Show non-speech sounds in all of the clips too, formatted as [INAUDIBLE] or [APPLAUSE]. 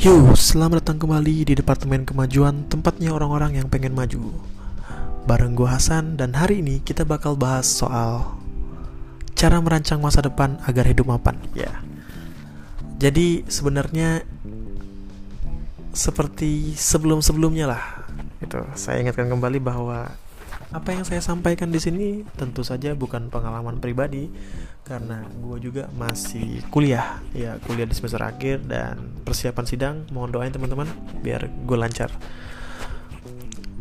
Yo, selamat datang kembali di Departemen Kemajuan, tempatnya orang-orang yang pengen maju. Bareng gue Hasan, dan hari ini kita bakal bahas soal cara merancang masa depan agar hidup mapan. Ya. Jadi sebenarnya seperti sebelum-sebelumnya lah. Gitu. Saya ingatkan kembali bahwa apa yang saya sampaikan di sini tentu saja bukan pengalaman pribadi karena gue juga masih kuliah. Ya kuliah di semester akhir dan persiapan sidang mohon doain teman-teman biar gue lancar.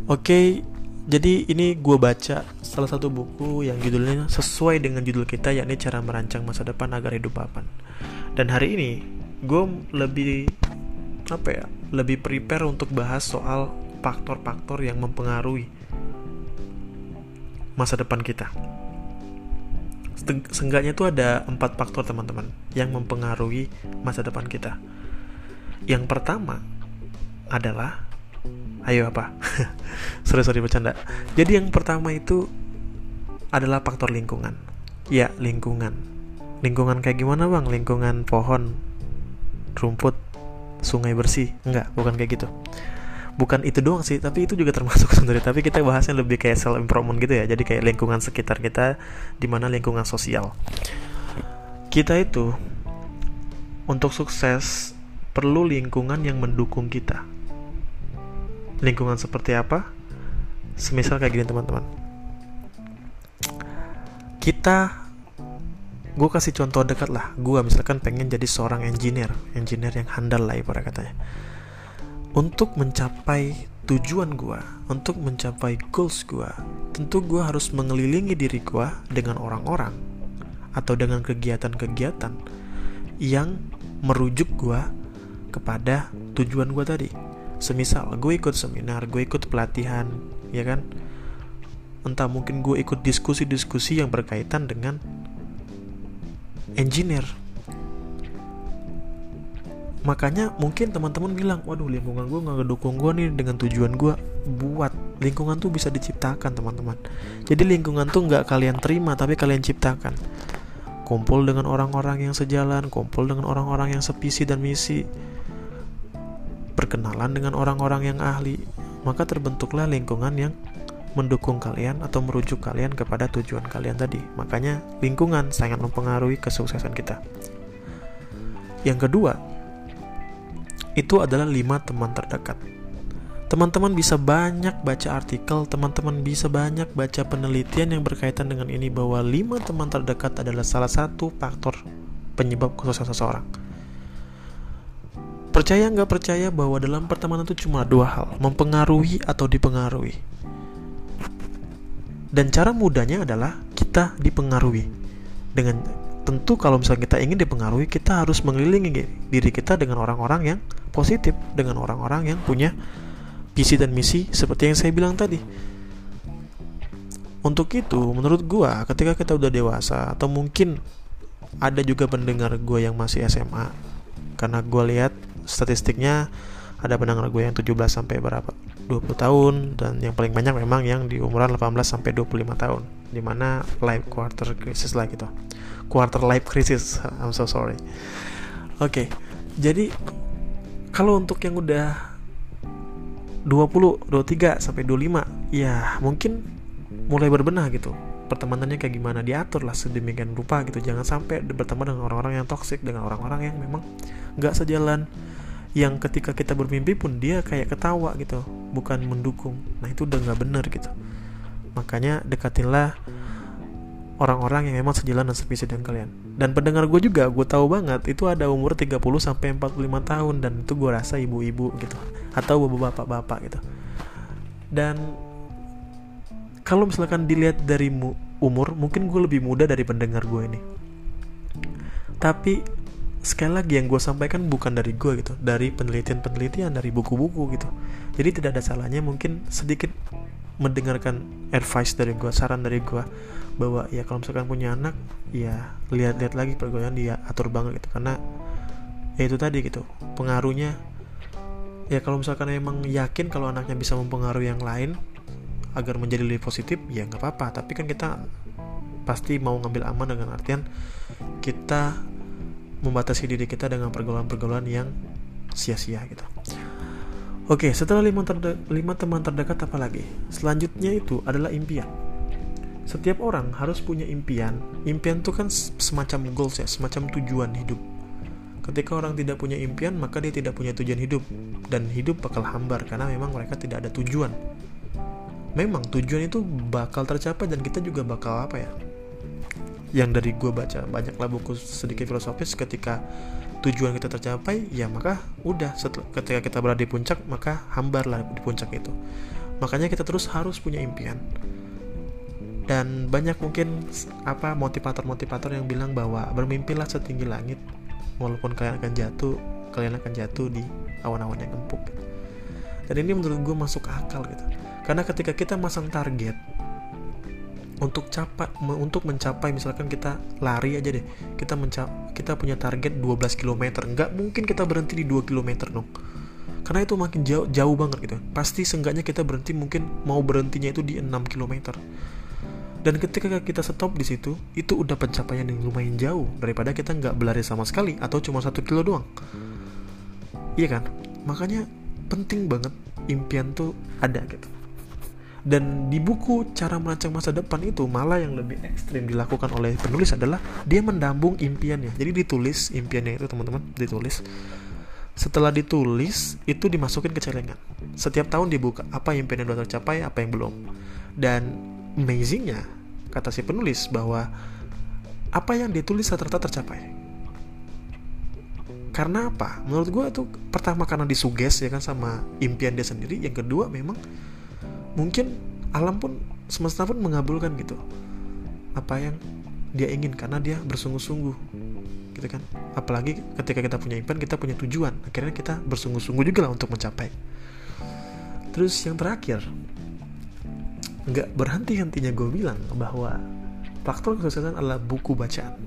Oke jadi ini gue baca salah satu buku yang judulnya sesuai dengan judul kita yakni cara merancang masa depan agar hidup papan. Dan hari ini gue lebih apa ya lebih prepare untuk bahas soal faktor-faktor yang mempengaruhi masa depan kita. Seenggaknya itu ada empat faktor teman-teman yang mempengaruhi masa depan kita. Yang pertama adalah, ayo apa? [LAUGHS] sorry sorry bercanda. Jadi yang pertama itu adalah faktor lingkungan. Ya lingkungan. Lingkungan kayak gimana bang? Lingkungan pohon, rumput, sungai bersih? Enggak, bukan kayak gitu bukan itu doang sih tapi itu juga termasuk [LAUGHS] sebenarnya. Tapi kita bahasnya lebih kayak self improvement gitu ya. Jadi kayak lingkungan sekitar kita di mana lingkungan sosial. Kita itu untuk sukses perlu lingkungan yang mendukung kita. Lingkungan seperti apa? Semisal kayak gini teman-teman. Kita gue kasih contoh dekat lah. Gue misalkan pengen jadi seorang engineer. Engineer yang handal lah ibarat katanya untuk mencapai tujuan gue, untuk mencapai goals gue, tentu gue harus mengelilingi diri gue dengan orang-orang atau dengan kegiatan-kegiatan yang merujuk gue kepada tujuan gue tadi. Semisal gue ikut seminar, gue ikut pelatihan, ya kan? Entah mungkin gue ikut diskusi-diskusi yang berkaitan dengan engineer makanya mungkin teman-teman bilang waduh lingkungan gue nggak ngedukung gue nih dengan tujuan gue buat. Lingkungan tuh bisa diciptakan teman-teman. Jadi lingkungan tuh nggak kalian terima tapi kalian ciptakan. Kumpul dengan orang-orang yang sejalan kumpul dengan orang-orang yang sepisi dan misi. Berkenalan dengan orang-orang yang ahli. Maka terbentuklah lingkungan yang mendukung kalian atau merujuk kalian kepada tujuan kalian tadi. Makanya lingkungan sangat mempengaruhi kesuksesan kita. Yang kedua itu adalah lima teman terdekat. Teman-teman bisa banyak baca artikel, teman-teman bisa banyak baca penelitian yang berkaitan dengan ini bahwa lima teman terdekat adalah salah satu faktor penyebab kesuksesan seseorang. Percaya nggak percaya bahwa dalam pertemanan itu cuma dua hal, mempengaruhi atau dipengaruhi. Dan cara mudahnya adalah kita dipengaruhi dengan tentu kalau misalnya kita ingin dipengaruhi kita harus mengelilingi diri kita dengan orang-orang yang positif dengan orang-orang yang punya visi dan misi seperti yang saya bilang tadi. Untuk itu menurut gua ketika kita udah dewasa atau mungkin ada juga pendengar gua yang masih SMA karena gua lihat statistiknya ada pendengar gue yang 17 sampai berapa? 20 tahun dan yang paling banyak memang yang di umuran 18 sampai 25 tahun di mana life quarter crisis lah gitu. Quarter life crisis [LAUGHS] I'm so sorry. Oke okay, jadi kalau untuk yang udah 20, 23 sampai 25 ya mungkin mulai berbenah gitu. Pertemanannya kayak gimana diatur lah sedemikian rupa gitu. Jangan sampai berteman dengan orang-orang yang toksik dengan orang-orang yang memang nggak sejalan. Yang ketika kita bermimpi pun dia kayak ketawa gitu bukan mendukung. Nah itu udah nggak bener gitu. Makanya dekatinlah orang-orang yang memang sejalan dan sevisi dengan kalian. Dan pendengar gue juga gue tahu banget itu ada umur 30 sampai 45 tahun dan itu gue rasa ibu-ibu gitu atau bapak-bapak gitu. Dan kalau misalkan dilihat dari umur mungkin gue lebih muda dari pendengar gue ini. Tapi sekali lagi yang gue sampaikan bukan dari gue gitu dari penelitian-penelitian dari buku-buku gitu. Jadi tidak ada salahnya mungkin sedikit mendengarkan advice dari gue saran dari gue bahwa ya kalau misalkan punya anak ya lihat-lihat lagi pergaulan dia atur banget gitu karena ya itu tadi gitu pengaruhnya ya kalau misalkan emang yakin kalau anaknya bisa mempengaruhi yang lain agar menjadi lebih positif ya nggak apa-apa tapi kan kita pasti mau ngambil aman dengan artian kita membatasi diri kita dengan pergaulan-pergaulan yang sia-sia gitu Oke, setelah lima, lima teman terdekat apa lagi? Selanjutnya itu adalah impian. Setiap orang harus punya impian. Impian itu kan semacam goals ya, semacam tujuan hidup. Ketika orang tidak punya impian, maka dia tidak punya tujuan hidup. Dan hidup bakal hambar karena memang mereka tidak ada tujuan. Memang tujuan itu bakal tercapai dan kita juga bakal apa ya? Yang dari gue baca banyaklah buku sedikit filosofis ketika tujuan kita tercapai ya maka udah setelah, ketika kita berada di puncak maka hambarlah di puncak itu makanya kita terus harus punya impian dan banyak mungkin apa motivator-motivator yang bilang bahwa bermimpilah setinggi langit walaupun kalian akan jatuh kalian akan jatuh di awan-awan yang empuk dan ini menurut gue masuk akal gitu. Karena ketika kita masang target untuk capai untuk mencapai misalkan kita lari aja deh kita mencap kita punya target 12 km nggak mungkin kita berhenti di 2 km dong. Karena itu makin jauh jauh banget gitu. Pasti seenggaknya kita berhenti mungkin mau berhentinya itu di 6 km dan ketika kita stop di situ itu udah pencapaian yang lumayan jauh daripada kita nggak berlari sama sekali atau cuma satu kilo doang. Iya kan? Makanya penting banget impian tuh ada gitu. Dan di buku cara merancang masa depan itu malah yang lebih ekstrim dilakukan oleh penulis adalah dia mendambung impiannya. Jadi ditulis impiannya itu teman-teman ditulis. Setelah ditulis itu dimasukin ke celengan. Setiap tahun dibuka apa impian yang sudah tercapai apa yang belum. Dan amazingnya kata si penulis bahwa apa yang ditulis rata-rata tercapai. Karena apa? Menurut gue itu pertama karena disuges ya kan sama impian dia sendiri. Yang kedua memang mungkin alam pun semesta pun mengabulkan gitu apa yang dia ingin karena dia bersungguh-sungguh gitu kan. Apalagi ketika kita punya impian kita punya tujuan. Akhirnya kita bersungguh-sungguh juga lah untuk mencapai. Terus yang terakhir nggak berhenti hentinya gue bilang bahwa faktor kesuksesan adalah buku bacaan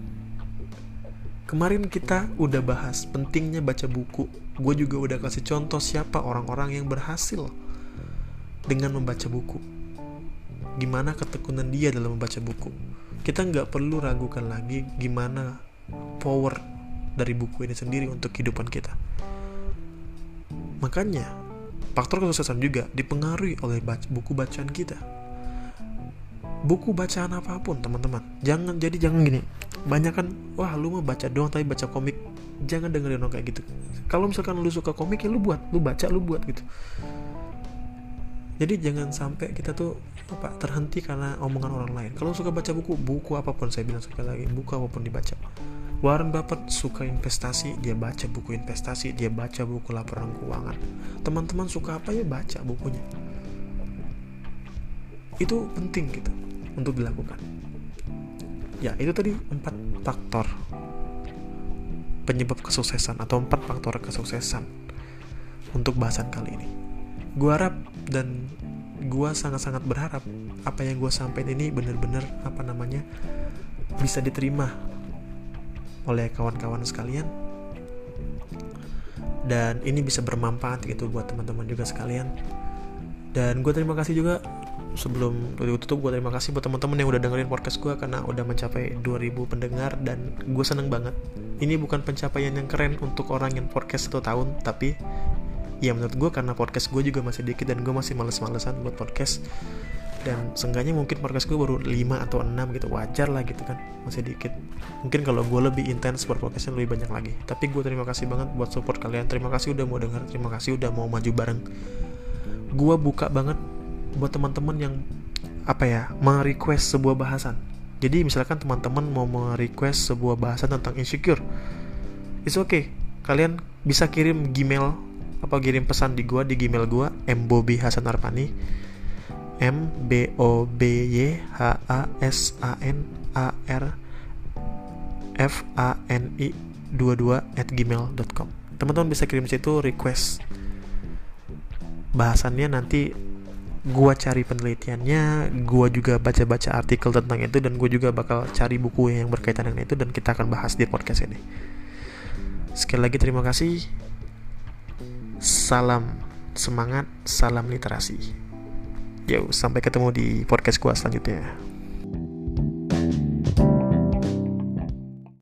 kemarin kita udah bahas pentingnya baca buku gue juga udah kasih contoh siapa orang-orang yang berhasil dengan membaca buku. Gimana ketekunan dia dalam membaca buku. Kita nggak perlu ragukan lagi gimana power dari buku ini sendiri untuk kehidupan kita. Makanya, faktor kesuksesan juga dipengaruhi oleh buku bacaan kita. Buku bacaan apa pun, teman-teman. Jangan jadi jangan gini. Banyak kan, wah lu mau baca doang tapi baca komik. Jangan dengerin orang kayak gitu. Kalau misalkan lu suka komik ya lu buat, lu baca, lu buat gitu jadi jangan sampai kita tuh apa terhenti karena omongan orang lain kalau suka baca buku buku apa pun saya bilang sekali lagi buku apa pun dibaca Warren Buffett suka investasi dia baca buku investasi dia baca buku laporan keuangan teman-teman suka apa ya baca bukunya itu penting gitu untuk dilakukan. Ya itu tadi empat faktor penyebab kesuksesan atau empat faktor kesuksesan untuk bahasan kali ini. Gue harap dan gue sangat-sangat berharap apa yang gue sampaikan ini benar-benar apa namanya bisa diterima oleh kawan-kawan sekalian. Dan ini bisa bermanfaat gitu buat teman-teman juga sekalian dan gue terima kasih juga sebelum tutup gue terima kasih buat teman-teman yang udah dengerin podcast gue karena udah mencapai 2000 pendengar dan gue seneng banget. Ini bukan pencapaian yang keren untuk orang yang podcast satu tahun tapi ya menurut gue karena podcast gue juga masih dikit dan gue masih males-malesan buat podcast. Dan seenggaknya mungkin podcast gue baru 5 atau 6 gitu wajar lah gitu kan masih dikit. Mungkin kalau gue lebih intens buat podcastnya lebih banyak lagi. Tapi gue terima kasih banget buat support kalian. Terima kasih udah mau denger terima kasih udah mau maju bareng gue buka banget buat teman-teman yang apa ya merequest sebuah bahasan. Jadi misalkan teman-teman mau merequest sebuah bahasan tentang insecure it's okay. Kalian bisa kirim Gmail apa kirim pesan di gua di Gmail gua M Bobby Hasan Arpani M B O B Y H A S A N A R F A N I 22 at gmail.com teman-teman bisa kirim situ request bahasannya nanti gua cari penelitiannya gua juga baca-baca artikel tentang itu dan gua juga bakal cari buku yang berkaitan dengan itu dan kita akan bahas di podcast ini sekali lagi terima kasih Salam semangat, salam literasi. Yuk, sampai ketemu di podcast gua selanjutnya.